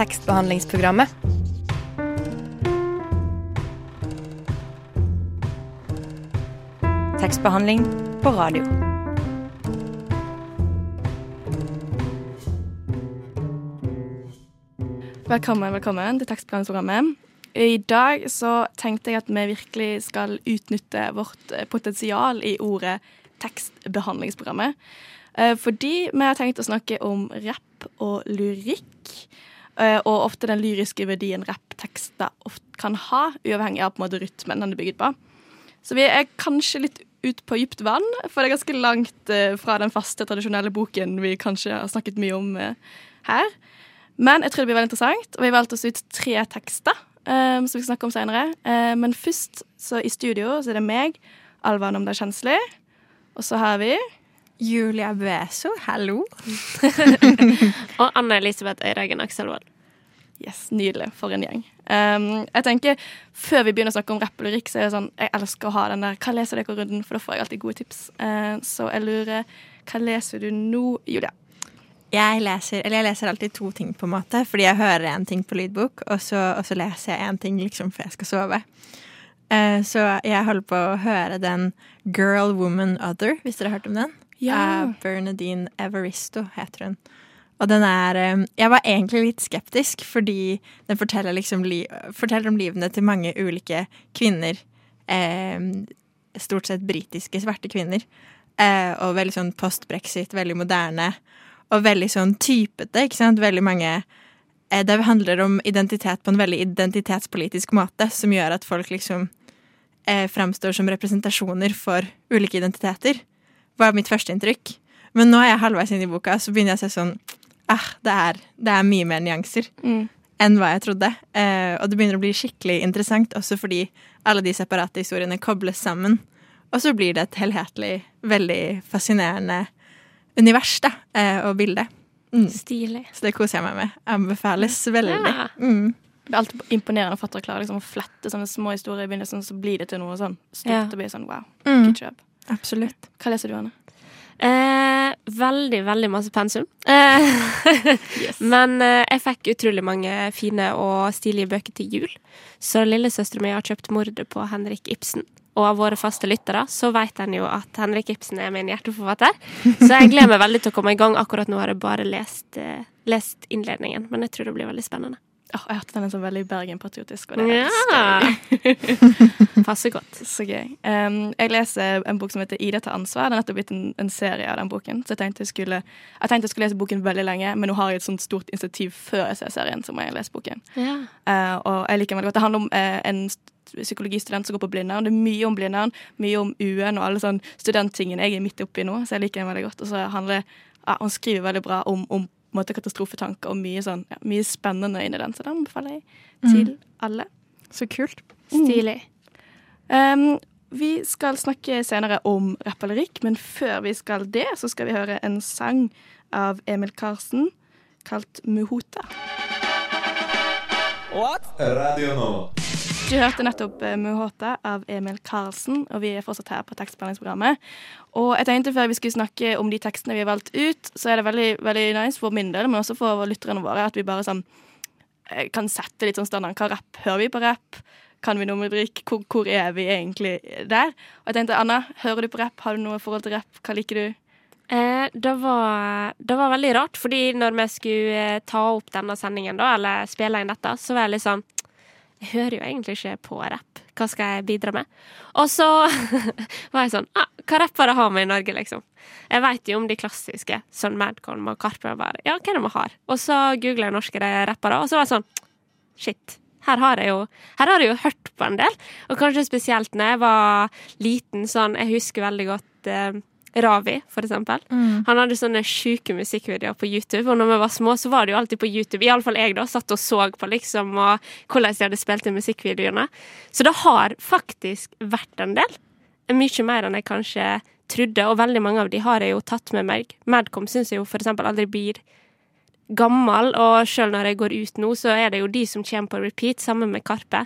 tekstbehandlingsprogrammet. Tekstbehandling på radio. Velkommen, velkommen til tekstbehandlingsprogrammet. I dag så tenkte jeg at vi virkelig skal utnytte vårt eh, potensial i ordet tekstbehandlingsprogrammet. Eh, Fordi vi har tenkt å snakke om rapp og lyrikk. Eh, Og ofte den lyriske verdien rapptekster kan ha, uavhengig av på en måte rytmen den er bygget på. Så vi er kanskje litt ut på dypt vann, for det er ganske langt eh, fra den faste, tradisjonelle boken vi kanskje har snakket mye om eh, her. Men jeg tror det blir veldig interessant, og vi valgte oss ut tre tekster um, som vi skal snakke om senere. Um, men først, så i studio, så er det meg, Alva Nomdal Kjensli, og så har vi Julia Beso, hallo. Og Anne Elisabeth Øyragen Akselvold. Yes, nydelig. For en gjeng. Um, jeg tenker, Før vi begynner å snakke om rapp og lyrikk, så er det sånn, jeg elsker å ha den der Hva leser dere-runden, for da får jeg alltid gode tips. Uh, så jeg lurer Hva leser du nå, Julia? Jeg leser, eller jeg leser alltid to ting, på en måte. Fordi jeg hører en ting på lydbok, og så, og så leser jeg en ting liksom før jeg skal sove. Uh, så jeg holder på å høre den Girl, Woman, Other, hvis dere har hørt om den. Av Bernadine Evaristo heter hun. Og den er eh, Jeg var egentlig litt skeptisk, fordi den forteller, liksom li, forteller om livene til mange ulike kvinner. Eh, stort sett britiske svarte kvinner. Eh, og veldig sånn post-brexit, veldig moderne. Og veldig sånn typete, ikke sant. Veldig mange eh, Det handler om identitet på en veldig identitetspolitisk måte, som gjør at folk liksom eh, framstår som representasjoner for ulike identiteter. Var mitt første inntrykk. Men nå er jeg halvveis inn i boka, så begynner jeg å se sånn ah, det, er, det er mye mer nyanser Mm. enn hva jeg trodde. Eh, og det begynner å bli skikkelig interessant, også fordi alle de separate historiene kobles sammen. Og så blir det et helhetlig, veldig fascinerende univers da, eh, og bilde. Mm. Stilig. Så det koser jeg meg med. Anbefales veldig. Ja. Mm. Det er alltid imponerende å fatte og klare liksom, å flette sånne små historier i begynnelsen, så blir det til noe sånn stort. Ja. og blir sånn, wow, Mm. Absolutt. Hva leser du, Anne? Eh, veldig, veldig masse pensum. Eh, Men eh, jeg fikk utrolig mange fine og stilige bøker til jul. Så lillesøstera mi har kjøpt 'Mordet på Henrik Ibsen'. Og av våre faste lyttere så vet en jo at Henrik Ibsen er min hjerteforfatter. Så jeg gleder meg veldig til å komme i gang. Akkurat nå har jeg bare lest, eh, lest innledningen, men jeg tror det blir veldig spennende. Åh, jeg hørte den er så veldig Bergen-patriotisk, og det er Ja. skøy. Passer godt. Så gøy. Um, jeg leser en bok som heter 'Ida tar ansvar'. Det er nettopp blitt en, en serie av den boken. Så jeg tenkte jeg skulle, jeg tenkte jeg skulle lese boken veldig lenge, men nå har jeg et sånt stort initiativ før jeg ser serien, så må jeg lese boken. Ja. Uh, og jeg liker den veldig godt. Det handler om uh, en psykologistudent som går på Blindern. Det er mye om Blindern, mye om UN og alle sånne studenttingene jeg er midt oppi nå, så jeg liker den veldig godt. Og så handler ja, Hun skriver veldig bra om, om måte, katastrofetanker og mye, sånn, ja, mye spennende inni den, så den anbefaler jeg til alle. Så kult. Stilig. Um, vi skal snakke senere om rapp eller lyrikk, men før vi skal det, så skal vi høre en sang av Emil Karsen kalt Muhota. What? Radio Nova. Du hørte nettopp eh, Muhota av Emil Karlsen, og vi er fortsatt her på tekstbehandlingsprogrammet. Og jeg tenkte før vi skulle snakke om de tekstene vi har valgt ut, så er det veldig, veldig nice for min del, men også for lytterne våre, at vi bare sånn eh, kan sette litt sånn standard. Hva rapp hører vi på rapp? Kan vi noe med drikk? Hvor, hvor er vi egentlig der? Og jeg tenkte, Anna, hører du på rapp? Har du noe forhold til rapp? Hva liker du? Eh, det, var, det var veldig rart, fordi når vi skulle eh, ta opp denne sendingen, da, eller spille inn dette, så var jeg litt sånn Jeg hører jo egentlig ikke på rapp. Hva skal jeg bidra med? Og så var jeg sånn ah, Hva rappere har vi i Norge, liksom? Jeg veit jo om de klassiske, sånn Madcon og Karpe. og Bare, ja, hva vi har? Og så googla jeg norske rappere, og så var jeg sånn Shit. Her har, jeg jo, her har jeg jo hørt på en del, og kanskje spesielt når jeg var liten. sånn, Jeg husker veldig godt eh, Ravi, for eksempel. Han hadde sånne sjuke musikkvideoer på YouTube, og når vi var små, så var det jo alltid på YouTube. Iallfall jeg, da. Satt og så på, liksom, og hvordan de hadde spilt inn musikkvideoene. Så det har faktisk vært en del. Mye mer enn jeg kanskje trodde, og veldig mange av de har jeg jo tatt med meg. Madcom syns jeg jo for eksempel aldri blir gammel, og sjøl når jeg går ut nå, så er det jo de som kommer på repeat, sammen med Karpe.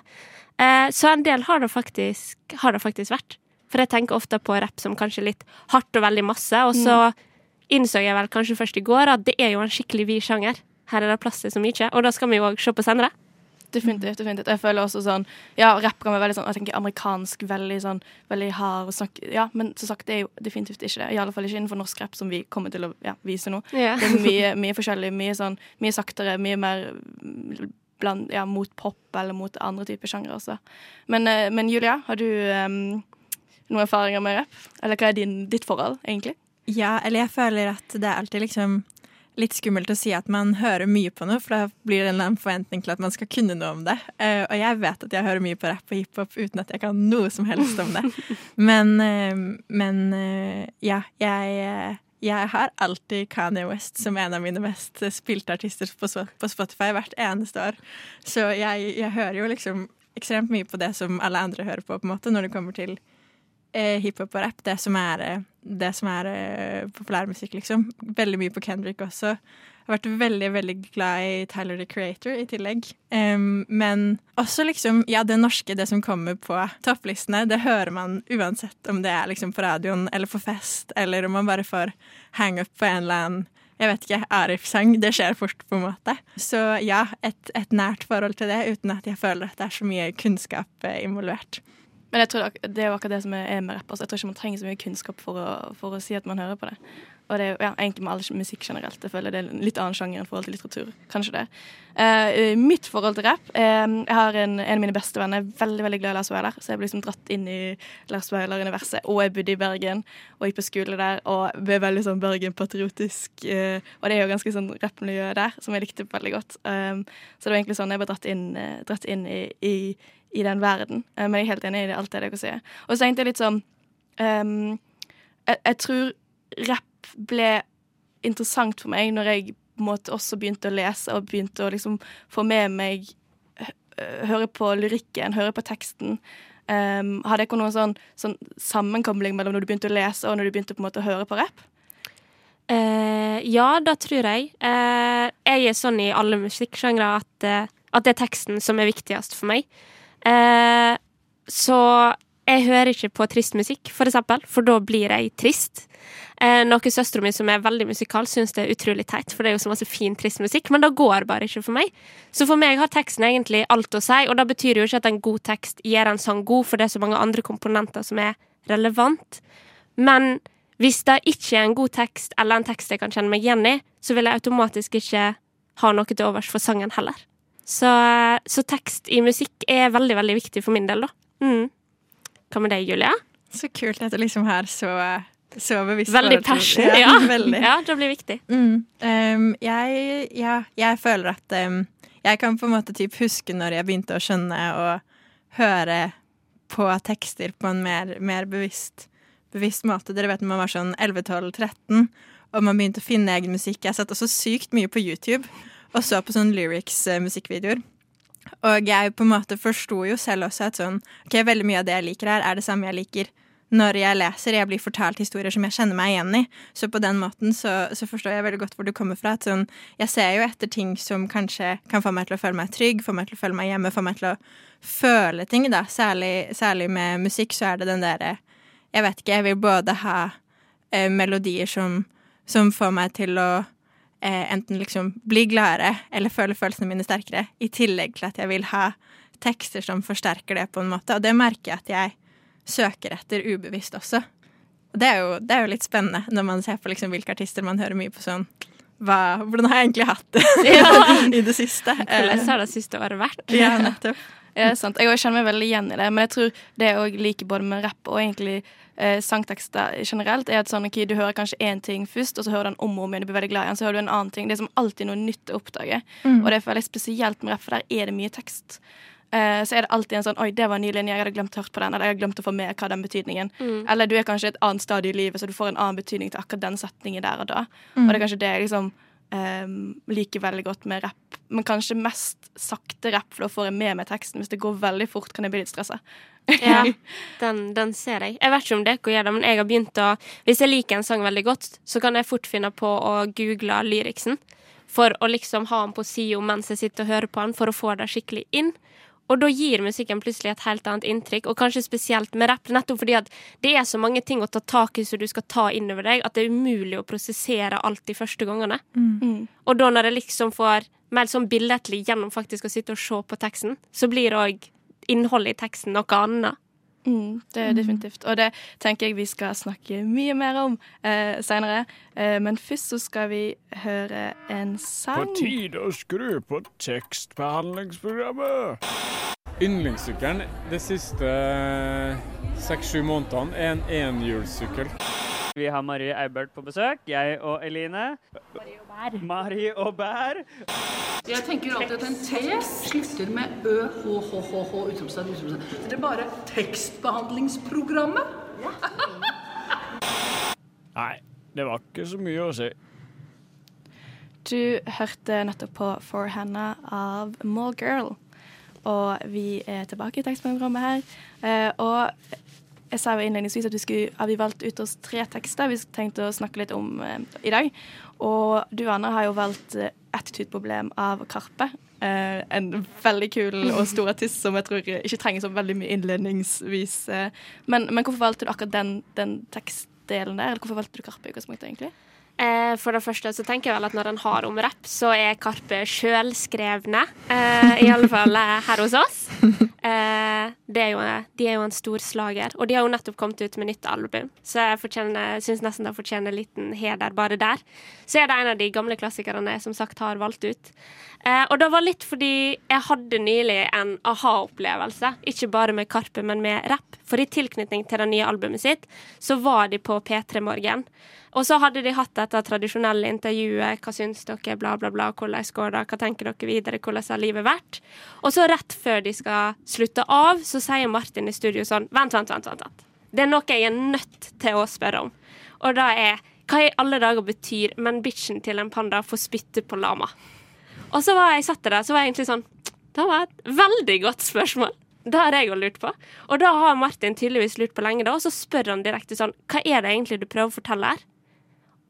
Eh, så en del har det, faktisk, har det faktisk vært. For jeg tenker ofte på rapp som kanskje litt hardt og veldig masse, og så innså jeg vel kanskje først i går at det er jo en skikkelig vid sjanger. her er det plass til så mye. Og da skal vi jo òg se på senere. Definitivt. definitivt. Jeg føler også sånn Ja, rapp kan være veldig sånn Jeg tenker amerikansk, veldig sånn Veldig hard og snakk Ja, men som sagt, det er jo definitivt ikke det. I alle fall ikke innenfor norsk rapp, som vi kommer til å ja, vise nå. Yeah. Det er mye, mye forskjellig. Mye sånn Mye saktere, mye mer bland, ja, mot pop eller mot andre typer sjangre også. Men, eh, men Julia, har du um, noen erfaringer med rapp? Eller hva er din, ditt forhold, egentlig? Ja, eller jeg føler at det er alltid liksom litt skummelt å si at man hører mye på noe, for da blir det en forventning til at man skal kunne noe om det. Uh, og jeg vet at jeg hører mye på rapp og hiphop uten at jeg kan noe som helst om det. Men, uh, men uh, ja, jeg, jeg har alltid Kanye West som en av mine mest spilte artister på, på Spotify hvert eneste år. Så jeg, jeg, hører jo liksom ekstremt mye på det som alle andre hører på, på en måte, når det kommer til hiphop og rapp. Det som er det som er eh, populærmusikk, liksom. Veldig mye på Kendrick også. Jeg har vært veldig veldig glad i Tyler the Creator i tillegg. Um, men også liksom, ja, det norske, det som kommer på topplistene, det hører man uansett om det er liksom på radioen eller på fest, eller om man bare får hang up på en eller annen jeg vet ikke, Arif-sang. Det skjer fort, på en måte. Så ja, et, et, nært forhold til det, uten at jeg føler at det er så mye kunnskap eh, involvert. Men jeg tror det er jo akkurat det som er med rapp. Altså, jeg tror ikke man trenger så mye kunnskap for å, for å si at man hører på det. Og det er ja, egentlig med all musikk generelt. Jeg føler det er en litt annen sjanger enn forhold til litteratur. Kanskje det. Uh, mitt forhold til rapp uh, Jeg har en, en, av mine beste venner er veldig veldig glad i Lars Vaular, så jeg ble liksom dratt inn i Lars Vaular-universet. Og jeg bodde i Bergen og gikk på skole der og ble veldig sånn Bergen-patriotisk. Uh, og det er jo ganske sånn rappmiljø der som jeg likte veldig godt. Så det var egentlig sånn jeg ble dratt inn, dratt inn i, i i den verden. Eh, men jeg er helt enig i alt det dere sier. Og så tenkte jeg litt sånn um, jeg, jeg, tror rapp ble interessant for meg når jeg måte også begynte å lese og begynte å liksom få med meg Høre på lyrikken, høre på teksten. Um, hadde dere noen sånn, sånn, sammenkobling mellom når du begynte å lese og når du begynte på en måte å høre på rapp? Uh, ja, det tror jeg. Uh, jeg er sånn i alle musikksjangre at, uh, at det er teksten som er viktigst for meg. Eh, så jeg hører ikke på trist musikk, for eksempel, for da blir jeg trist. Eh, noe søstera mi som er veldig musikal, syns det er utrolig teit, for det er jo så masse fin, trist musikk, men det går bare ikke for meg. Så for meg har teksten egentlig alt å si, og det betyr jo ikke at en god tekst gjør en sang god, for det er så mange andre komponenter som er relevant. Men hvis det ikke er en god tekst, eller en tekst jeg kan kjenne meg igjen i, så vil jeg automatisk ikke ha noe til overs for sangen heller. Så, så, tekst i musikk er veldig, veldig viktig for min del, da. Mm. Hva med deg, Julia? Så kult at du liksom har så, så bevisst Veldig passion. Ja, ja. Veldig. ja, det blir viktig. Mm. Um, jeg, ja, jeg føler at um, jeg kan på en måte typ huske når jeg begynte å skjønne og høre på tekster på en mer, mer bevisst, bevisst, måte. Dere vet når man var sånn 11-12-13 og man begynte å finne egen musikk. Jeg satt også sykt mye på YouTube og så på sånn lyrics-musikkvideoer. Og jeg på en måte forsto jo selv også at sånn Ok, veldig mye av det jeg liker her, er det samme jeg liker når jeg leser. Jeg blir fortalt historier som jeg kjenner meg igjen i. Så på den måten så, så forstår jeg veldig godt hvor du kommer fra. At sånn, jeg ser jo etter ting som kanskje kan få meg til å føle meg trygg, få meg til å føle meg hjemme, få meg til å føle ting, da. Særlig, særlig med musikk så er det den derre Jeg vet ikke, jeg vil både ha eh, melodier som, som får meg til å eh, enten liksom bli gladere eller føle følelsene mine sterkere, i tillegg til at jeg vil ha tekster som forsterker det på en måte. Og det merker jeg at jeg søker etter ubevisst også. Og det er jo, det er jo litt spennende når man ser på liksom hvilke artister man hører mye på sånn hva, hvordan har jeg egentlig hatt det i det siste? Hvordan har det siste året vært? ja, nettopp. Ja, sant. Jeg kjenner meg veldig igjen i det, men jeg tror det jeg liker både med rapp og egentlig eh, sangtekster generelt, er at sånn, okay, du hører kanskje én ting først, og så hører du den om og om igjen, du blir veldig glad i den, så hører du en annen ting. Det er som alltid noe nytt å oppdage. Mm. Og det er veldig spesielt med rapp, for der er det mye tekst. Uh, så er det alltid en sånn Oi, det var en ny linje, jeg hadde glemt å høre på den. Eller jeg hadde glemt å få med hva den betydningen. Mm. Eller du er kanskje et annet stadie i livet, så du får en annen betydning til akkurat den setningen der og da. Mm. Og det er kanskje det jeg liksom um, liker veldig godt med rapp. Men kanskje mest sakte rapp, for da får jeg med meg teksten. Hvis det går veldig fort, kan jeg bli litt stressa ja, den, den, ser jeg. Jeg vet ikke om dere gjør det, men jeg har begynt å Hvis jeg liker en sang veldig godt, så kan jeg fort finne på å google lyriksen. For å liksom ha den på sida mens jeg sitter og hører på den, for å få det skikkelig inn. Og da gir musikken plutselig et helt annet inntrykk, og kanskje spesielt med rapp, nettopp fordi at det er så mange ting å ta tak i som du skal ta innover deg, at det er umulig å prosessere alt de første gangene. Mm. Og da når jeg liksom får mer sånn billedlig gjennom faktisk å sitte og se på teksten, så blir òg innholdet i teksten noe annet. Mm, det er definitivt. Og det tenker jeg vi skal snakke mye mer om eh, seinere. Eh, men først så skal vi høre en sang. På tide å skru på tekstbehandlingsprogrammet. Yndlingssykkelen de siste seks-sju månedene er en enhjulssykkel. Vi har Marie Eibert på besøk. Jeg og Eline. Marie og Bær. Jeg tenker alltid at en T slutter med ø, h, h, h, h, utropstegn, utropstegn. Er det er bare tekstbehandlingsprogrammet. Nei, det var ikke så mye å si. Du hørte nettopp på For Hannah av Mallgirl. Og vi er tilbake i tekstprogrammet her. Eh, og jeg sa jo innledningsvis at vi skulle, at vi valgte ut oss tre tekster vi tenkte å snakke litt om eh, i dag. Og du, Anna, har jo valgt eh, 'Attitude-problem' av Karpe. Eh, en veldig kul og stor artist som jeg tror ikke trenger så veldig mye innledningsvis. Eh. Men, men hvorfor valgte du akkurat den, den tekstdelen der? Eller hvorfor valgte du Karpe i utgangspunktet, egentlig? Eh, for det første så tenker jeg vel at når en har om rapp, så er Karpe sjølskrevne. Eh, I alle fall eh, her hos oss. Eh, det er jo, de er jo en stor slager, og de har jo nettopp kommet ut med nytt album. Så jeg syns nesten det fortjener en liten heder bare der. Så er det en av de gamle klassikerne jeg som sagt har valgt ut. Eh, og det var litt fordi jeg hadde nylig en aha-opplevelse. Ikke bare med Karpe, men med rapp. For i tilknytning til det nye albumet sitt, så var de på P3 Morgen. Og så hadde de hatt dette tradisjonelle intervjuet. Hva syns dere? Bla, bla, bla. Hvordan går det? Hva tenker dere videre? Hvordan har livet vært? Og så rett før de skal slutte av, så sier Martin i studio sånn Vent, vent, vent. vent. Det er noe jeg er nødt til å spørre om. Og det er hva i alle dager betyr 'men bitchen til en panda får spytte på lama'? Og så var jeg satt der, så var jeg egentlig sånn Det var et veldig godt spørsmål. Det har jeg òg lurt på. Og da har Martin tydeligvis lurt på lenge, da, og så spør han direkte sånn Hva er det egentlig du prøver å fortelle her?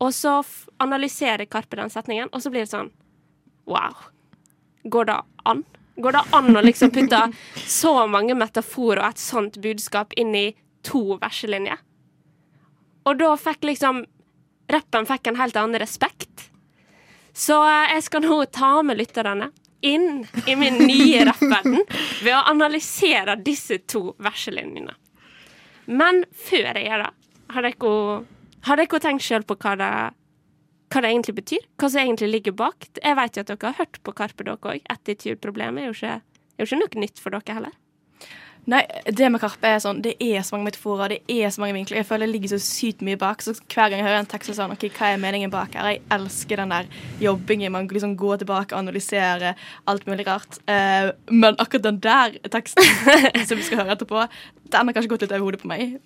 Og så analyserer Karpe den setningen, og så blir det sånn Wow. Går det an? Går det an å liksom putte så mange metaforer og et sånt budskap inn i to verselinjer? Og da fikk liksom Rappen fikk en helt annen respekt. Så eh, jeg skal nå ta med lytterne inn i min nye rappverden ved å analysere disse to verselinjene. Men før jeg gjør det, har dere, har dere tenkt sjøl på hva det, hva det egentlig betyr? Hva som egentlig ligger bak? Jeg vet jo at dere har hørt på Karpe, dere òg. Attitude-problemet er er jo ikke noe nytt for dere heller. Nei, det med Karpe er sånn Det er så mange metaforer, det er så mange vinkler. Jeg føler det ligger så sykt mye bak. Så hver gang jeg hører en tekst så sånn, ok, hva er meningen bak her? Jeg elsker den der jobbingen. Man liksom går tilbake og analyserer alt mulig rart. Eh, men akkurat den der teksten som vi skal høre etterpå, den har kanskje gått litt over hodet på meg.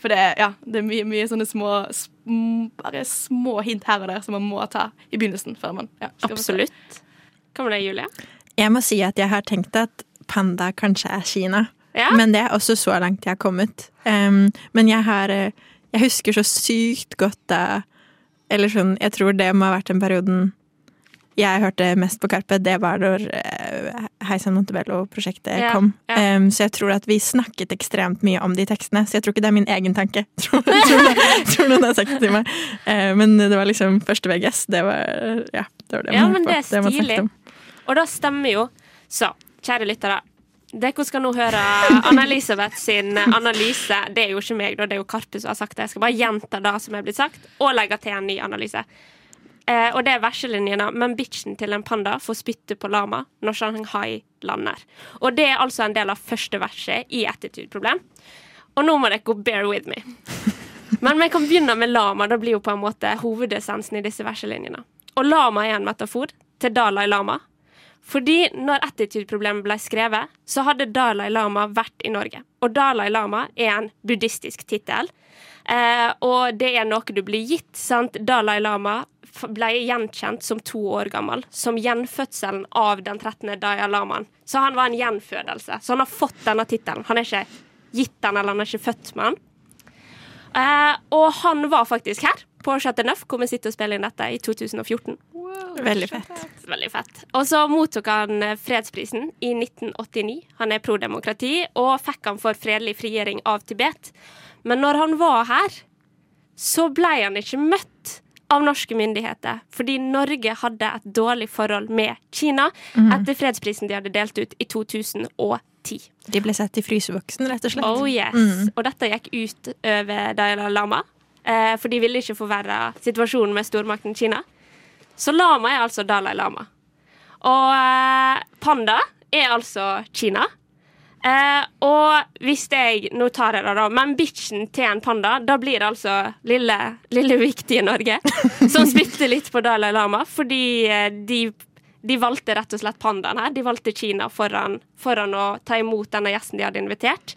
For det er, ja, det er mye, mye sånne små sm, Bare små hint her og der som man må ta i begynnelsen. Før man, ja, skal. Absolutt. Hva med deg, Julie? Jeg må si at jeg har tenkt at panda kanskje er Kina. Ja? Men det er også så langt jeg har kommet. Um, men jeg har eh, Jeg husker så sykt godt da Eller sånn, jeg tror det må ha vært den perioden jeg hørte mest på Karpe, det var når uh, Heisan Montebello-prosjektet Ja, kom. ja. Um, så jeg tror at vi snakket ekstremt mye om de tekstene, så jeg tror ikke det er min egen tanke. Tror, tror, noen har sagt det til meg. Uh, men det var liksom første VGS. Det var ja, det var det Ja, man men det er på. Det man stilig. Og da stemmer jo. Så, kjære lyttere. Dere skal nå høre Anna-Elisabeth sin analyse. Det er jo ikke meg, da, det er jo Karpe som har sagt det. Jeg skal bare gjenta det som er blitt sagt, og legge til en ny analyse. Eh, og det er verselinjene Men bitchen til en panda får spytte på lama når Shanghai lander. Og det er altså en del av første verset i Attitude-problem. Og nå må dere gå bear with me. Men vi kan begynne med lama. Det blir jo på en måte hovedessensen i disse verselinjene. Og lama er en metafor til Dalai Lama. Fordi når Attitude-problemet ble skrevet, så hadde Dalai Lama vært i Norge. Og Dalai Lama er en buddhistisk tittel. Eh, og det er noe du blir gitt. sant? Dalai Lama ble gjenkjent som to år gammel, som gjenfødselen av den 13. Dalai Lamaen. Så han var en gjenfødelse. Så han har fått denne tittelen. Han er ikke gitt den, eller han er ikke født med den. Eh, og han var faktisk her på Chateau Neuf, hvor vi sitter og spiller inn dette i 2014. Veldig fett. Veldig fett. Og så mottok han eh, fredsprisen i 1989. Han er pro-demokrati, og fikk han for fredelig frigjøring av Tibet. Men når han var her, så ble han ikke møtt av norske myndigheter, fordi Norge hadde et dårlig forhold med Kina etter fredsprisen de hadde delt ut i 2010. De ble sett i fryseboksen, rett og slett. Oh yes. Og dette gikk ut over Dalai Lama, eh, for de ville ikke forverre situasjonen med stormakten Kina. Så Lama er altså Dalai Lama. Og eh, panda er altså Kina. Eh, og hvis jeg Nå tar jeg det, da, men bitchen til en panda, da blir det altså lille, lille viktige Norge, som spytter litt på Dalai Lama, fordi eh, de de valgte rett og slett pandaen her. De valgte Kina foran, foran å ta imot denne gjesten de hadde invitert.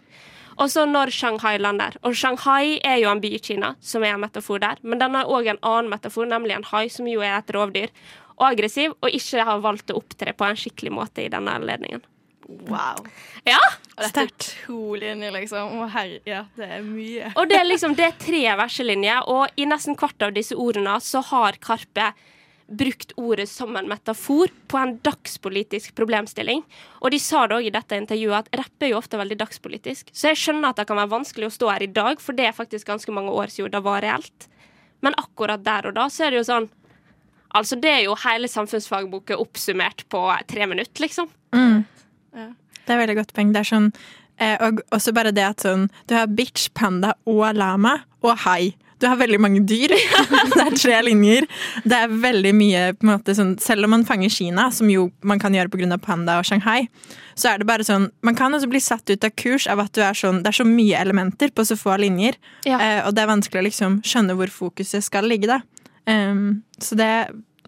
Og så når Shanghai lander. Og Shanghai er jo en by i Kina, som er en metafor der. Men den har òg en annen metafor, nemlig en hai, som jo er et rovdyr. Og aggressiv, og ikke har valgt å opptre på en skikkelig måte i denne anledningen. Wow. Ja, dette er to linjer, liksom. Å herre, ja, det er mye. Og det er liksom det er tre verselinjer, og i nesten hvert av disse ordene så har Karpe brukt ordet som en metafor på en dagspolitisk problemstilling. Og de sa det òg i dette intervjuet at rapp er jo ofte veldig dagspolitisk. Så jeg skjønner at det kan være vanskelig å stå her i dag, for det er faktisk ganske mange år siden det var reelt. Men akkurat der og da så er det jo sånn Altså, det er jo hele samfunnsfagboka oppsummert på tre minutter, liksom. Det er veldig godt poeng. Det er sånn eh, Og også bare det at sånn Du har bitch, panda og lama og hai. Du har veldig mange dyr. det er tre linjer. Det er veldig mye på en måte sånn Selv om man fanger Kina, som jo man kan gjøre pga. panda og Shanghai, så er det bare sånn Man kan også bli satt ut av kurs av at du er sånn Det er så mye elementer på så få linjer, Ja. eh, og det er vanskelig å liksom skjønne hvor fokuset skal ligge, da. Um, så det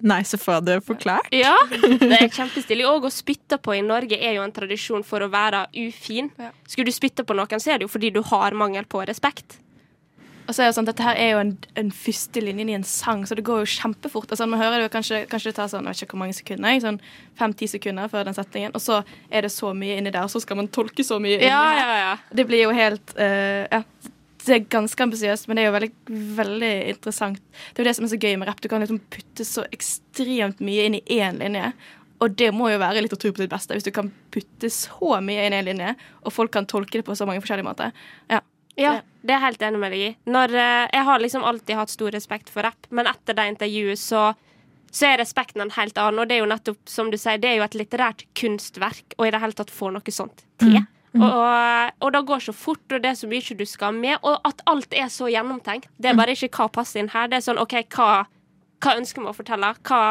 nice å få det forklart. Ja, det er kjempestilig. Og å spytte på i Norge er jo en tradisjon for å være ufin. Ja. Skulle du spytte på noen, så er det jo fordi du har mangel på respekt. Og så er det sånn, Dette her er jo en, en første linjen i en sang, så det går jo kjempefort. Altså, man hører det jo kanskje, kanskje det tar sånn, jeg vet ikke hvor mange sekunder, jeg, sånn fem-ti sekunder før den setningen, og så er det så mye inni der, og så skal man tolke så mye inni ja, ja. Det blir jo helt uh, Ja. Det er ganske ambisiøst, men det er jo veldig, veldig interessant. Det er jo det som er så gøy med rapp. Du kan liksom putte så ekstremt mye inn i én linje. Og det må jo være litteratur på sitt beste, hvis du kan putte så mye inn i én linje, og folk kan tolke det på så mange forskjellige måter. Ja. Ja, det er jeg helt enig med deg i. Når, eh, jeg har liksom alltid hatt stor respekt for rapp, men etter det intervjuet så, så er respekten en helt annen. Og det er jo nettopp, som du sier, det er jo et litterært kunstverk, og i det hele tatt få noe sånt til. Og, og det går så fort, og det er så mye du skal med, og at alt er så gjennomtenkt. Det er bare ikke hva passer inn her. Det er sånn OK, hva, hva ønsker vi å fortelle? Hva,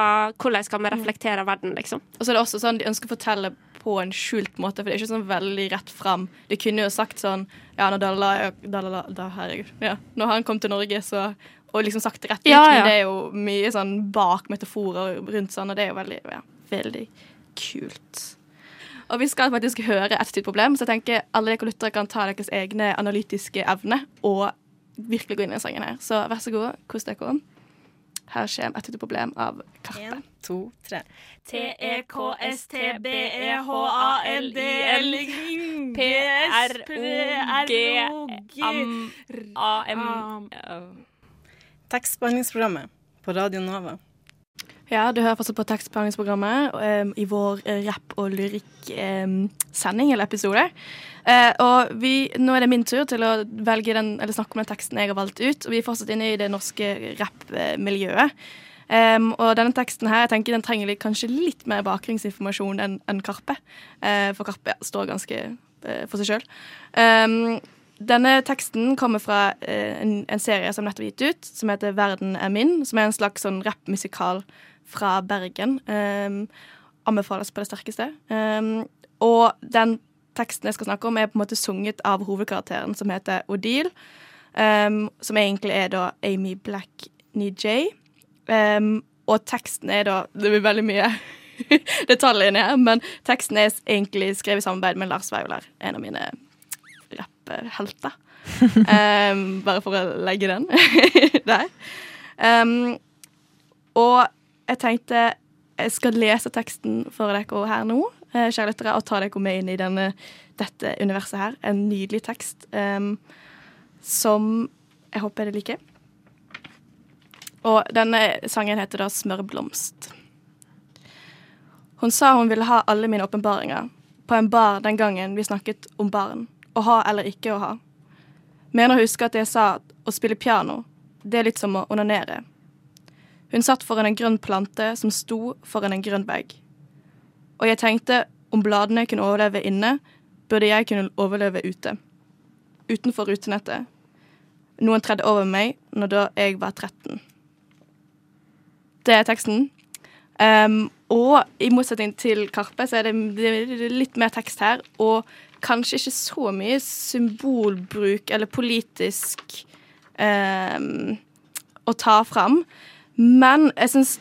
hvordan skal vi reflektere verden, liksom? Og så er det også sånn de ønsker å fortelle på en skjult måte, for det er ikke sånn veldig rett fram. De kunne jo sagt sånn Ja, når Dalla, Dalla, da, herregud. Ja, når han kom til Norge, så Og liksom sagt det rett ut, Ja, ja. men det er jo mye sånn bak metaforer rundt sånn, og det er jo veldig, ja, veldig kult. Og vi skal faktisk høre et type problem, så jeg tenker alle dere lyttere kan ta deres egne analytiske evne og virkelig gå inn i sangen her. Så vær så god, kos dere. Her kommer et problem av Karpe. to, tre. P-R-O-G-M-A-M Tekstbehandlingsprogrammet på Radio Nova. Ja, du hører fortsatt på tekstbehandlingsprogrammet um, i vår eh, rapp- og lyrikksending um, eller episode. Uh, og vi, nå er det min tur til å velge den, eller snakke om den teksten jeg har valgt ut. Og vi er fortsatt inne i det norske rappmiljøet. Um, og denne teksten her, jeg tenker den trenger kanskje litt mer bakgrunnsinformasjon enn en Karpe. Uh, for Karpe står ganske uh, for seg sjøl. Um, denne teksten kommer fra eh, en, en serie som nettopp er gitt ut, som heter 'Verden er min', som er en slags sånn rappmusikal fra Bergen. Um, anbefales på det sterkeste. Um, og den teksten jeg skal snakke om, er på en måte sunget av hovedkarakteren, som heter Odile. Um, som egentlig er da Amy Black Nijay. Um, og teksten er da Det blir veldig mye detaljer inni her, men teksten er egentlig skrevet i samarbeid med Lars Vaular, en av mine rapphelter. um, bare for å legge den der. Og jeg tenkte jeg skal lese teksten for dere her nå, eh, kjære lyttere, og ta dere med inn i denne, dette universet her. En nydelig tekst um, som jeg håper dere liker. Og denne sangen heter da 'Smørblomst'. Hun sa hun ville ha alle mine åpenbaringer på en bar den gangen vi snakket om barn. Å ha eller ikke å ha. Mener å huske at jeg sa at å spille piano, det er litt som å onanere. Hun satt foran en grønn plante som sto foran en grønn vegg. Og jeg tenkte om bladene kunne overleve inne, burde jeg kunne overleve ute. Utenfor rutenettet. Noen tredde over meg når da jeg var 13. Det er teksten. Um, og i motsetning til Karpe, så er det, litt mer tekst her. Og kanskje ikke så mye symbolbruk eller politisk um, å ta fram. Men jeg syns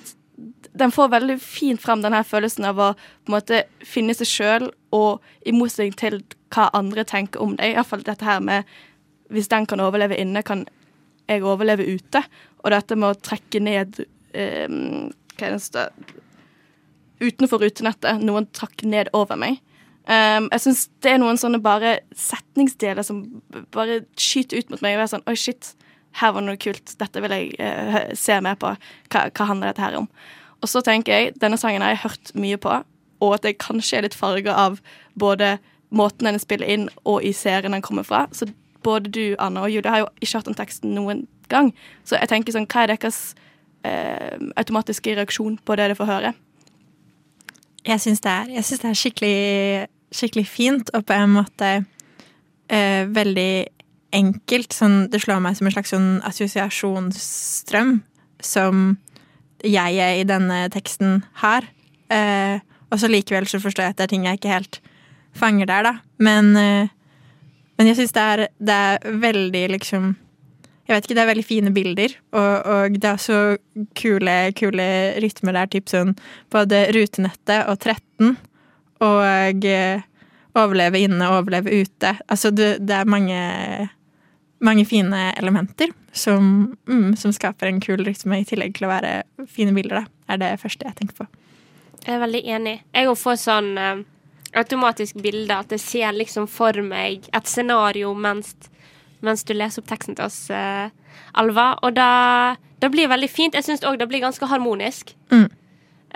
den får veldig fint fram denne følelsen av å måte finne seg sjøl, og i motsetning til hva andre tenker om deg. Iallfall dette her med hvis den kan overleve inne, kan jeg overleve ute. Og dette med å trekke ned um, Hva er det stå Utenfor rutenettet. Noen trakk ned over meg. Um, jeg syns det er noen sånne bare setningsdeler som bare skyter ut mot meg. Og er sånn Oi, shit. Her var noe kult. Dette vil jeg uh, se mer på. Hva, hva handler dette her om? Og så tenker jeg, denne sangen har jeg hørt mye på, og at jeg kanskje er litt farga av både måten den spiller inn, og i serien den kommer fra. Så både du, Anna og Julie, har jo ikke hørt den teksten noen gang. Så jeg tenker sånn, hva er deres eh, automatiske reaksjon på det dere får høre? Jeg syns det, det er skikkelig, skikkelig fint, og på en måte eh, veldig enkelt. Sånn, det slår meg som en slags sånn assosiasjonsstrøm som jeg i denne teksten har. Eh, og så likevel så forstår jeg at det er ting jeg ikke helt fanger der, da. Men, eh, men jeg syns det, er- det er veldig liksom Jeg vet ikke, det er veldig fine bilder, og, og det er også kule, kule rytmer der, typ sånn både rutenettet og 13, og eh, overleve inne overleve ute. Altså det, det er mange, mange fine elementer som, mm, som skaper en kul rytme, i tillegg til å være fine bilder, da. Er det første jeg tenker på. Jeg er veldig enig. Jeg òg får sånn eh, automatisk bilde at jeg ser liksom for meg et scenario mens, mens du leser opp teksten til oss, eh, Alva. Og da, det blir veldig fint. Jeg syns òg det blir ganske harmonisk. Mm.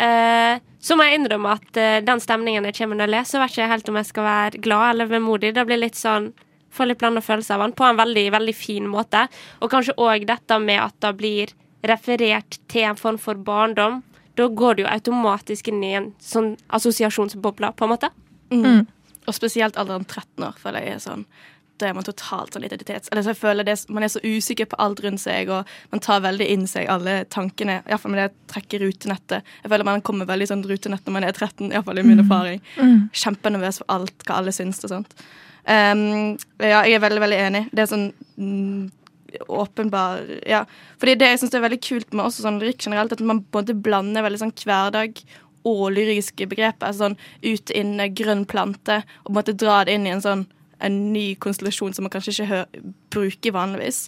Eh, så må jeg innrømme at eh, den stemningen jeg kommer når jeg leser, vet ikke helt om jeg skal være glad eller vemodig. Det blir litt sånn Får litt blanda følelser av han på en veldig, veldig fin måte. Og kanskje òg dette med at det blir referert til en form for barndom. Da går det jo automatisk inn i en sånn assosiasjonsboble, på en måte. Mm. Og spesielt alderen 13 år, føler jeg er sånn Da er man totalt sånn identitets... Eller så jeg føler det, Man er så usikker på alt rundt seg, og man tar veldig inn seg alle tankene. Iallfall med det å trekke rutenettet. Jeg føler man kommer veldig sånn rutenett når man er 13, iallfall i min erfaring. Kjempenervøs for alt, hva alle syns og sånt. Um, ja, jeg er veldig, veldig enig. Det er sånn mm, åpenbar Ja. Fordi det jeg syns er veldig kult med også sånn lyrikk generelt, at man både blander veldig sånn hverdag og lyriske begreper. Altså sånn ute, inne, grønn plante, og på en måte dra det inn i en sånn en ny konstellasjon som man kanskje ikke bruker vanligvis.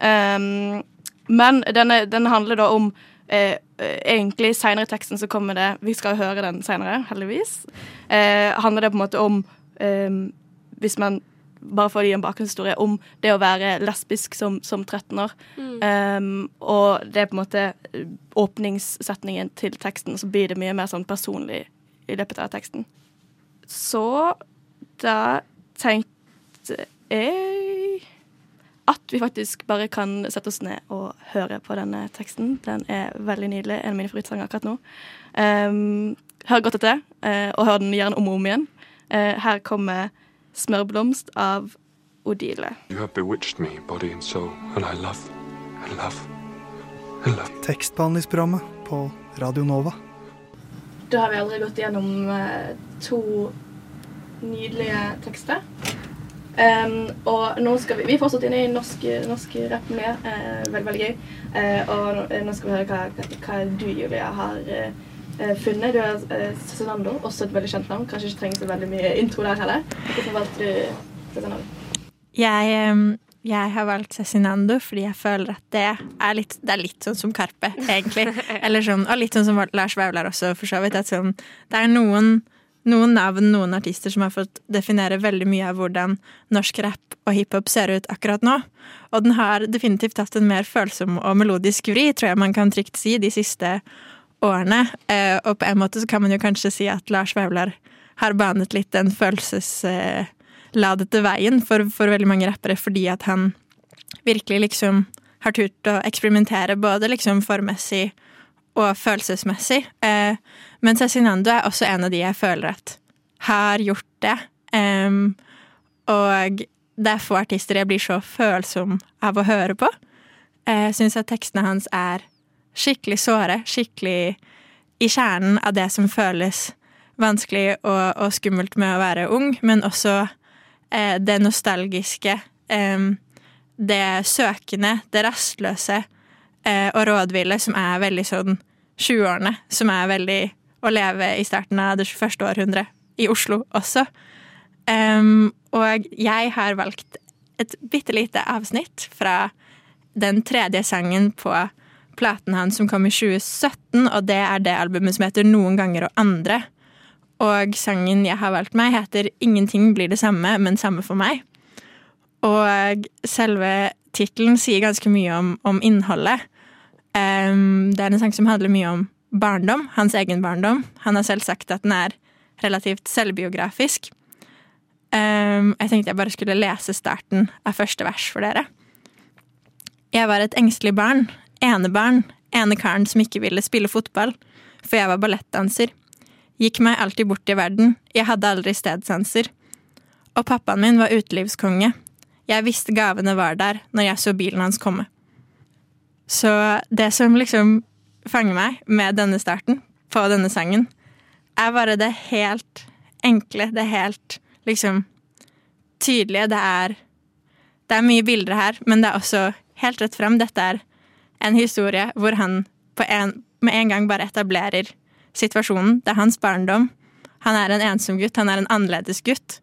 Um, men denne, denne handler da om eh, Egentlig seinere i teksten så kommer det Vi skal høre den seinere, heldigvis. Eh, handler det på en måte om eh, Hvis man bare for å gi en bakgrunnshistorie om det å være lesbisk som, som 13 år. Um, og det er på en måte eh, åpningssetningen til teksten, så blir det mye mer sånn personlig i løpet av teksten. Så da tenkte jeg at vi faktisk bare kan sette oss ned og høre på denne teksten. Den er veldig nydelig. En av mine favorittsanger akkurat nå. Um, hør godt etter, eh, og hør den gjerne om og om igjen. Uh, her kommer 'Smørblomst' av Odile. You have bewitched me, body and soul, and I love, I love, I love. Tekstbehandlingsprogrammet på Radio Nova. Da har vi allerede gått gjennom eh, to nydelige tekster. Um, og nå skal vi Vi er fortsatt inne i norsk, norsk med, Uh, veldig, veldig gøy. Uh, og nå, skal vi høre hva, hva, du, Julia, har eh, funnet. Du er uh, Cezinando, også et veldig kjent navn. Kanskje ikke trenger så veldig mye intro der heller. Hvorfor valgte du Cezinando? Jeg, jeg har valgt Cezinando fordi jeg føler at det er litt, det er litt sånn som Karpe, egentlig. Eller sånn, og litt sånn som Lars Vaular også, for så vidt. At sånn, det er noen, noen navn, noen artister som har fått definere veldig mye av hvordan norsk rap og hiphop ser ut akkurat nå. Og den har definitivt hatt en mer følsom og melodisk vri, tror jeg man kan trygt si, de siste årene. Eh, og på en måte så kan man jo kanskje si at Lars Vaular har banet litt den følelsesladete veien for, for veldig mange rappere, fordi at han virkelig liksom har turt å eksperimentere både liksom formessig og følelsesmessig. Eh, men Cezinando er også en av de jeg føler at har gjort det. Og det er få artister jeg blir så følsom av å høre på. Jeg syns at tekstene hans er skikkelig såre, skikkelig i kjernen av det som føles vanskelig og, og skummelt med å være ung, men også eh, det nostalgiske, eh, det søkende, det rastløse eh, og rådville som er veldig sånn 20-årene, som er veldig å leve i starten av det 21. århundre, i Oslo også. Um, og jeg har valgt et bitte lite avsnitt fra den tredje sangen på platen hans som kom i 2017, og det er det albumet som heter Noen ganger og andre. Og sangen jeg har valgt meg, heter Ingenting blir det samme, men samme for meg. Og selve tittelen sier ganske mye om, om innholdet. Um, det er en sang som handler mye om barndom, hans egen barndom. Han har selv sagt at den er relativt selvbiografisk. Um, jeg tenkte jeg bare skulle lese starten av første vers for dere. Jeg var et engstelig barn, enebarn, ene karen som ikke ville spille fotball, for jeg var ballettdanser. Gikk meg alltid bort i verden, jeg hadde aldri stedsanser. Og pappaen min var utelivskonge. Jeg visste gavene var der når jeg så bilen hans komme. Så det som liksom fanger meg med denne starten på denne sangen, er bare det helt enkle, det helt liksom tydelige. Det er Det er mye bilder her, men det er også helt rett frem. Dette er en historie hvor han en, med en gang bare etablerer situasjonen. Det er hans barndom. Han er en ensom gutt, han er en annerledes gutt.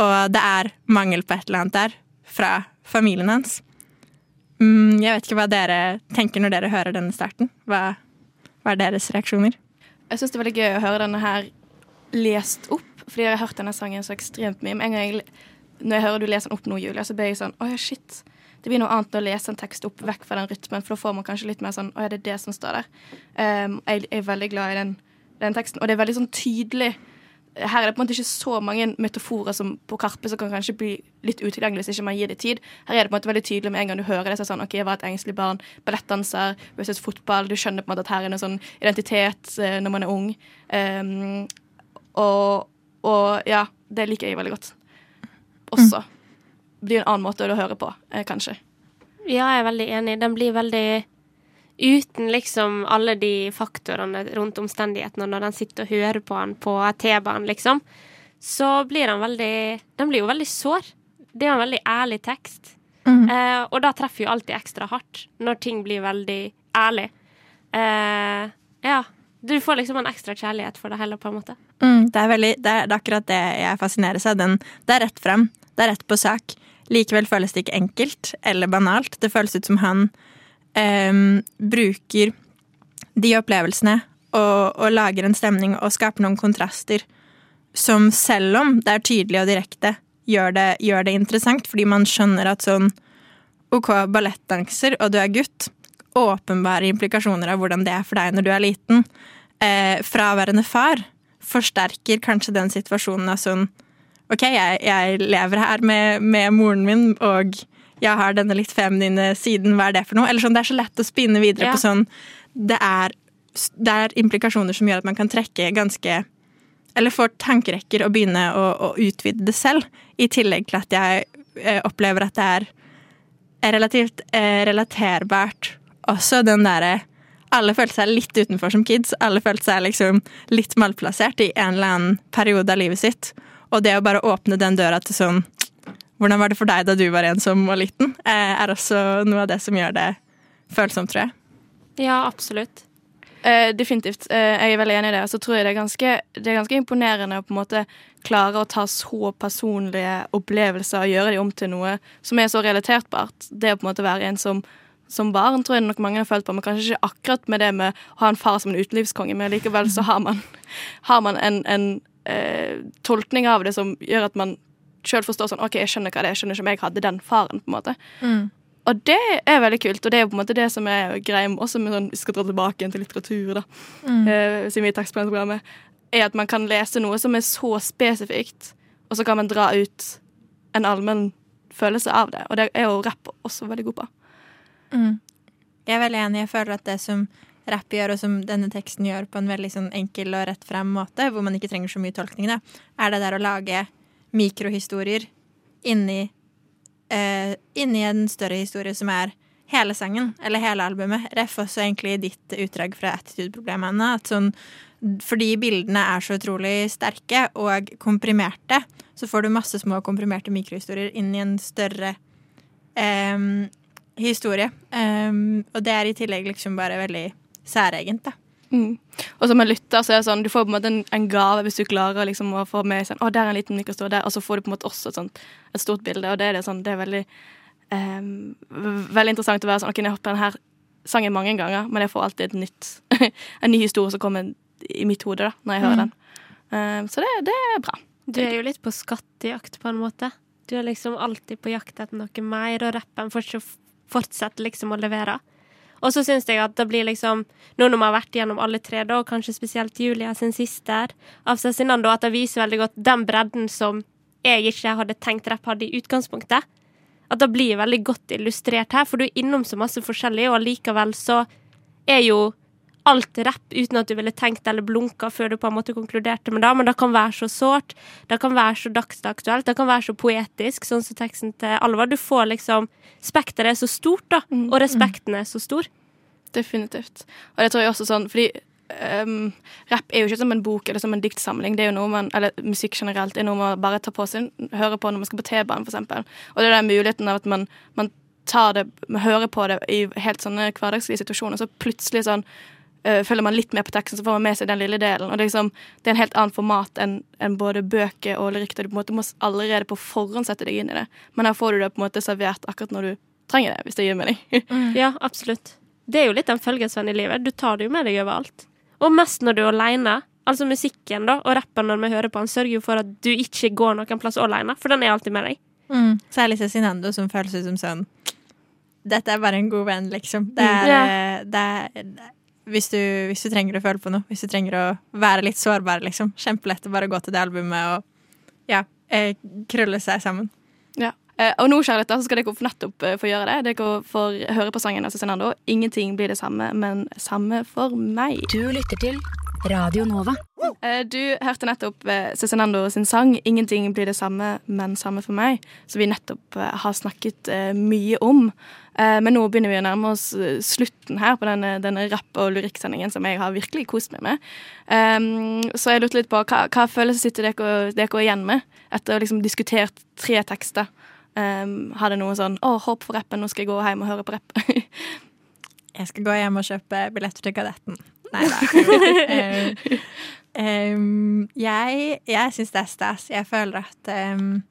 Og det er mangel på et eller annet der fra familien hans. Mm, jeg vet ikke hva dere tenker når dere hører denne starten. Hva, hva er deres reaksjoner? Jeg syns det er veldig gøy å høre denne her lest opp, fordi jeg har hørt denne sangen så ekstremt mye. Men en gang jeg, når jeg hører du leser den opp nå, Julia, så blir jeg sånn Å ja, shit. Det blir noe annet å lese en tekst opp vekk fra den rytmen, for da får man kanskje litt mer sånn Å ja, det er det som står der. Um, jeg er veldig glad i den, den teksten. Og det er veldig sånn tydelig her er det på en måte ikke så mange metaforer som på Karpe som kan kanskje bli litt utilgjengelig hvis ikke man gir det tid. Her er det på en måte veldig tydelig med en gang du hører det. Så sånn, ok, Jeg var et engstelig barn. Ballettdanser versus fotball. Du skjønner på en måte at her er en sånn identitet eh, når man er ung. Um, og, og, ja, det liker jeg veldig godt. Også. Det blir en annen måte å høre på, eh, kanskje. Ja, jeg er veldig enig. Den blir veldig uten liksom alle de faktorene rundt omstendighetene når den sitter og hører på han på T-banen, liksom, så blir han veldig Den blir jo veldig sår. Det er en veldig ærlig tekst. Mm. Eh, og da treffer jo alltid ekstra hardt, når ting blir veldig ærlig. Eh, ja. Du får liksom en ekstra kjærlighet for det hele, på en måte. Mm, det, er veldig, det, er, det, er akkurat det jeg fascineres av. Den, det er rett frem. Det er rett på sak. Likevel føles det ikke enkelt eller banalt. Det føles ut som han um, bruker de opplevelsene og, og, lager en stemning og skaper noen kontraster som selv om det er tydelig og direkte, gjør det, gjør det interessant, fordi man skjønner at sånn OK, ballettdanser, og du er gutt, åpenbare implikasjoner av hvordan det er for deg når du er liten. Eh, fraværende far forsterker kanskje den situasjonen av sånn OK, jeg, jeg lever her med, med moren min, og jeg har denne litt feminine siden, hva er det for noe? Eller sånn, Det er så lett å spinne videre ja. på sånn det er, det er, implikasjoner som gjør at man kan trekke ganske Eller får tankerekker og begynne å, å utvide det selv, i tillegg til at jeg eh, opplever at det er, relativt eh, relaterbart også den derre alle følte seg litt utenfor som kids. Alle følte seg liksom litt malplassert i en eller annen periode av livet sitt. Og det å bare åpne den døra til sånn hvordan var det for deg da du var ensom og liten? Eh, er også noe av det som gjør det følsomt, tror jeg. Ja, absolutt. Uh, definitivt. Uh, jeg er veldig enig i det. Og så tror jeg det er, ganske, det er ganske imponerende å på en måte klare å ta så personlige opplevelser og gjøre dem om til noe som er så relaterbart. Det å på en måte være en som, som barn tror jeg nok mange har følt på, men kanskje ikke akkurat med det med å ha en far som en utelivskonge, men likevel så har man, har man en, en eh, tolkning av det som gjør at man sjøl forstår sånn OK, jeg skjønner hva det er, jeg skjønner ikke om jeg hadde den faren, på en måte. Mm. Og det er veldig kult, og det er på en måte det som er greia også med sånn, vi skal dra tilbake igjen til litteratur, da, Mm. eh, siden vi er i tekstprogrammet, er at man kan lese noe som er så spesifikt, og så kan man dra ut en allmenn følelse av det. Og det er jo rapp også veldig god på. Mm. Jeg er veldig enig. Jeg føler at det som rapp gjør, og som denne teksten gjør på en veldig sånn enkel og rett frem måte, hvor man ikke trenger så mye tolkning, da, er det der å lage mikrohistorier inni, uh, inni en større historie som er hele sangen, eller hele albumet. Ref også egentlig ditt utdrag fra attitude-problemene. At sånn, fordi bildene er så utrolig sterke og komprimerte, så får du masse små komprimerte mikrohistorier inn i en større em, historie. Um, og det er i tillegg liksom bare veldig særegent, da. Mm. Og som en lytter så er det sånn, du får på en måte en, en gave hvis du klarer liksom å få med sånn, å, der er en liten mikrostore der, og så får du på en måte også et, sånt, et stort bilde, og det er, det sånn, det er veldig um, veldig interessant å være sånn, ok, jeg har hørt denne sangen mange ganger, men jeg får alltid et nytt, en ny historie som kommer i mitt hode da, når jeg hører Mm. den. Um, så det, det er bra. Du er jo litt på skattejakt, på en måte. Du er liksom alltid på jakt etter noe mer, og rappen fortsetter liksom å levere. Og så syns jeg at det blir liksom, nå når vi har vært gjennom alle tre, da, og kanskje spesielt Julia sin siste av Cezinando, at det viser veldig godt den bredden som jeg ikke hadde tenkt rapp hadde i utgangspunktet. At det blir veldig godt illustrert her, for du er innom så masse forskjellig, og allikevel så er jo alt rapp uten at du ville tenkt eller blunka før du på en måte konkluderte med det, men det kan være så sårt, det kan være så dagsaktuelt, det kan være så poetisk, sånn som teksten til Alvar. Du får liksom Spekteret er så stort, da, og respekten er så stor. Definitivt. Og det tror jeg også sånn, fordi um, rapp er jo ikke som en bok eller som en diktsamling. Det er jo noe man, eller musikk generelt er noe man bare tar på seg, hører på når man skal på T-banen, eksempel. Og det er den muligheten av at man, man tar det, man hører på det i helt sånne hverdagslige situasjoner, så plutselig sånn øh, følger man litt med på teksten, så får man med seg den lille delen. Og det er, liksom, det er en helt annen format enn enn både bøker og lyrikk. der Du på en måte må allerede på forhånd sette deg inn i det. Men her får du det på en måte servert akkurat når du trenger det, hvis det gir mening. Ja, absolutt. Det er jo litt en følgesvenn i livet. Du tar det jo med deg overalt. Og mest når du er aleine. Altså musikken da, og rappen når vi hører på, han sørger jo for at du ikke går noen plass alene, for den er alltid med deg. Mm. Særlig Cezinando, som føles ut som sånn Dette er bare en god venn, liksom. Det er, Ja. eh, det er hvis, du, hvis du trenger å føle på noe, hvis du trenger å være litt sårbar, liksom. Kjempelett å bare gå til det albumet og ja, eh, krølle seg sammen. Ja. Eh, og nå, kjære så skal dere nettopp eh, få gjøre det. Dere får høre på sangen av Cezinando. Ingenting blir det samme, men samme for meg. Du lytter til Radio Nova. Eh, du hørte nettopp eh, Cezinando sin sang 'Ingenting blir det samme, men samme for meg', som vi nettopp eh, har snakket eh, mye om. Eh, men nå begynner vi å nærme oss eh, slutten her på denne, denne rapp- og lyrikksendingen som jeg har virkelig kost meg med. Um, så jeg lurte litt på hva, hva følelser sitter dere, dere igjen med etter å ha liksom diskutert tre tekster? Hadde har det noe sånn 'Å, håp for rappen, nå skal jeg gå hjem og høre på rapp'? Jeg skal gå hjem og kjøpe billetter til Kadetten. Nei da. Um, em, jeg jeg syns det er stas. Jeg føler at um,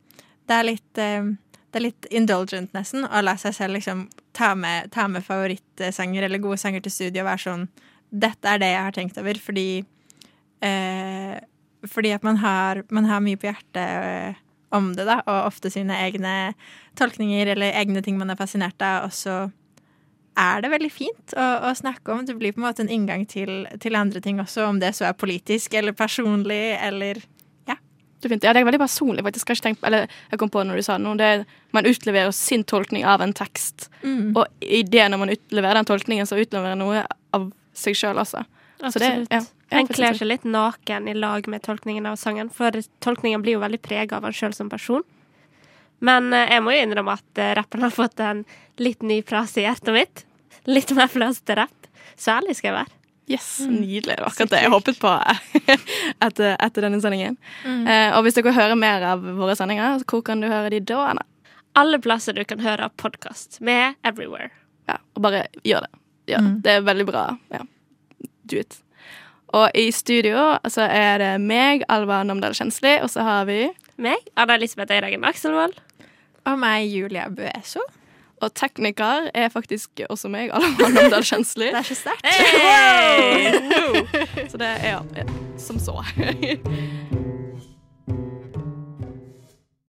det er litt um, Det er litt indulgent, nesten, å la seg selv liksom ta med, ta med favorittsanger eller gode sanger til studio og være sånn Dette er det jeg har tenkt over, fordi eh, Fordi at man har, man har mye på hjertet eh, om det, da, og ofte sine egne tolkninger eller egne ting man er fascinert av, og så er det veldig fint å, å snakke om. Det blir på en måte en inngang til, til andre ting også, om det så er politisk eller personlig eller Definitivt. Ja, det er veldig personlig, faktisk. Jeg, ikke tenkt, eller, jeg kom på det når du sa noe. Det er, man utleverer sin tolkning av en tekst. Mm. Og i det når man utleverer den tolkningen, så utleverer noe av seg sjøl også. Så det, Absolutt. ja, ja, en kler seg litt naken i lag med tolkningen av sangen, for tolkningen blir jo veldig prega av en sjøl som person. Men eh, jeg må jo innrømme at eh, rappen har fått en litt ny plass i hjertet mitt. Litt mer plass til rapp. Så ærlig skal jeg være. Yes, Nydelig. Det var akkurat det jeg håpet på etter, etter denne sendingen. Mm. Eh, og hvis dere hører mer av våre sendinger, hvor kan du høre de da? Anna? Alle plasser du kan høre podkast med Everywhere. Ja, og bare gjør det. Gjør det. Mm. det er veldig bra. Ja. Do it. Og i studio så er det meg, Alva Namdal Kjensli, og så har vi Meg, Anna Elisabeth Eiragen Akselvold. Og meg, Julia Bueso. Og tekniker er faktisk også meg, Alva Namdal Kjensli. Det er så sterkt. Hey! så det er ja, som så.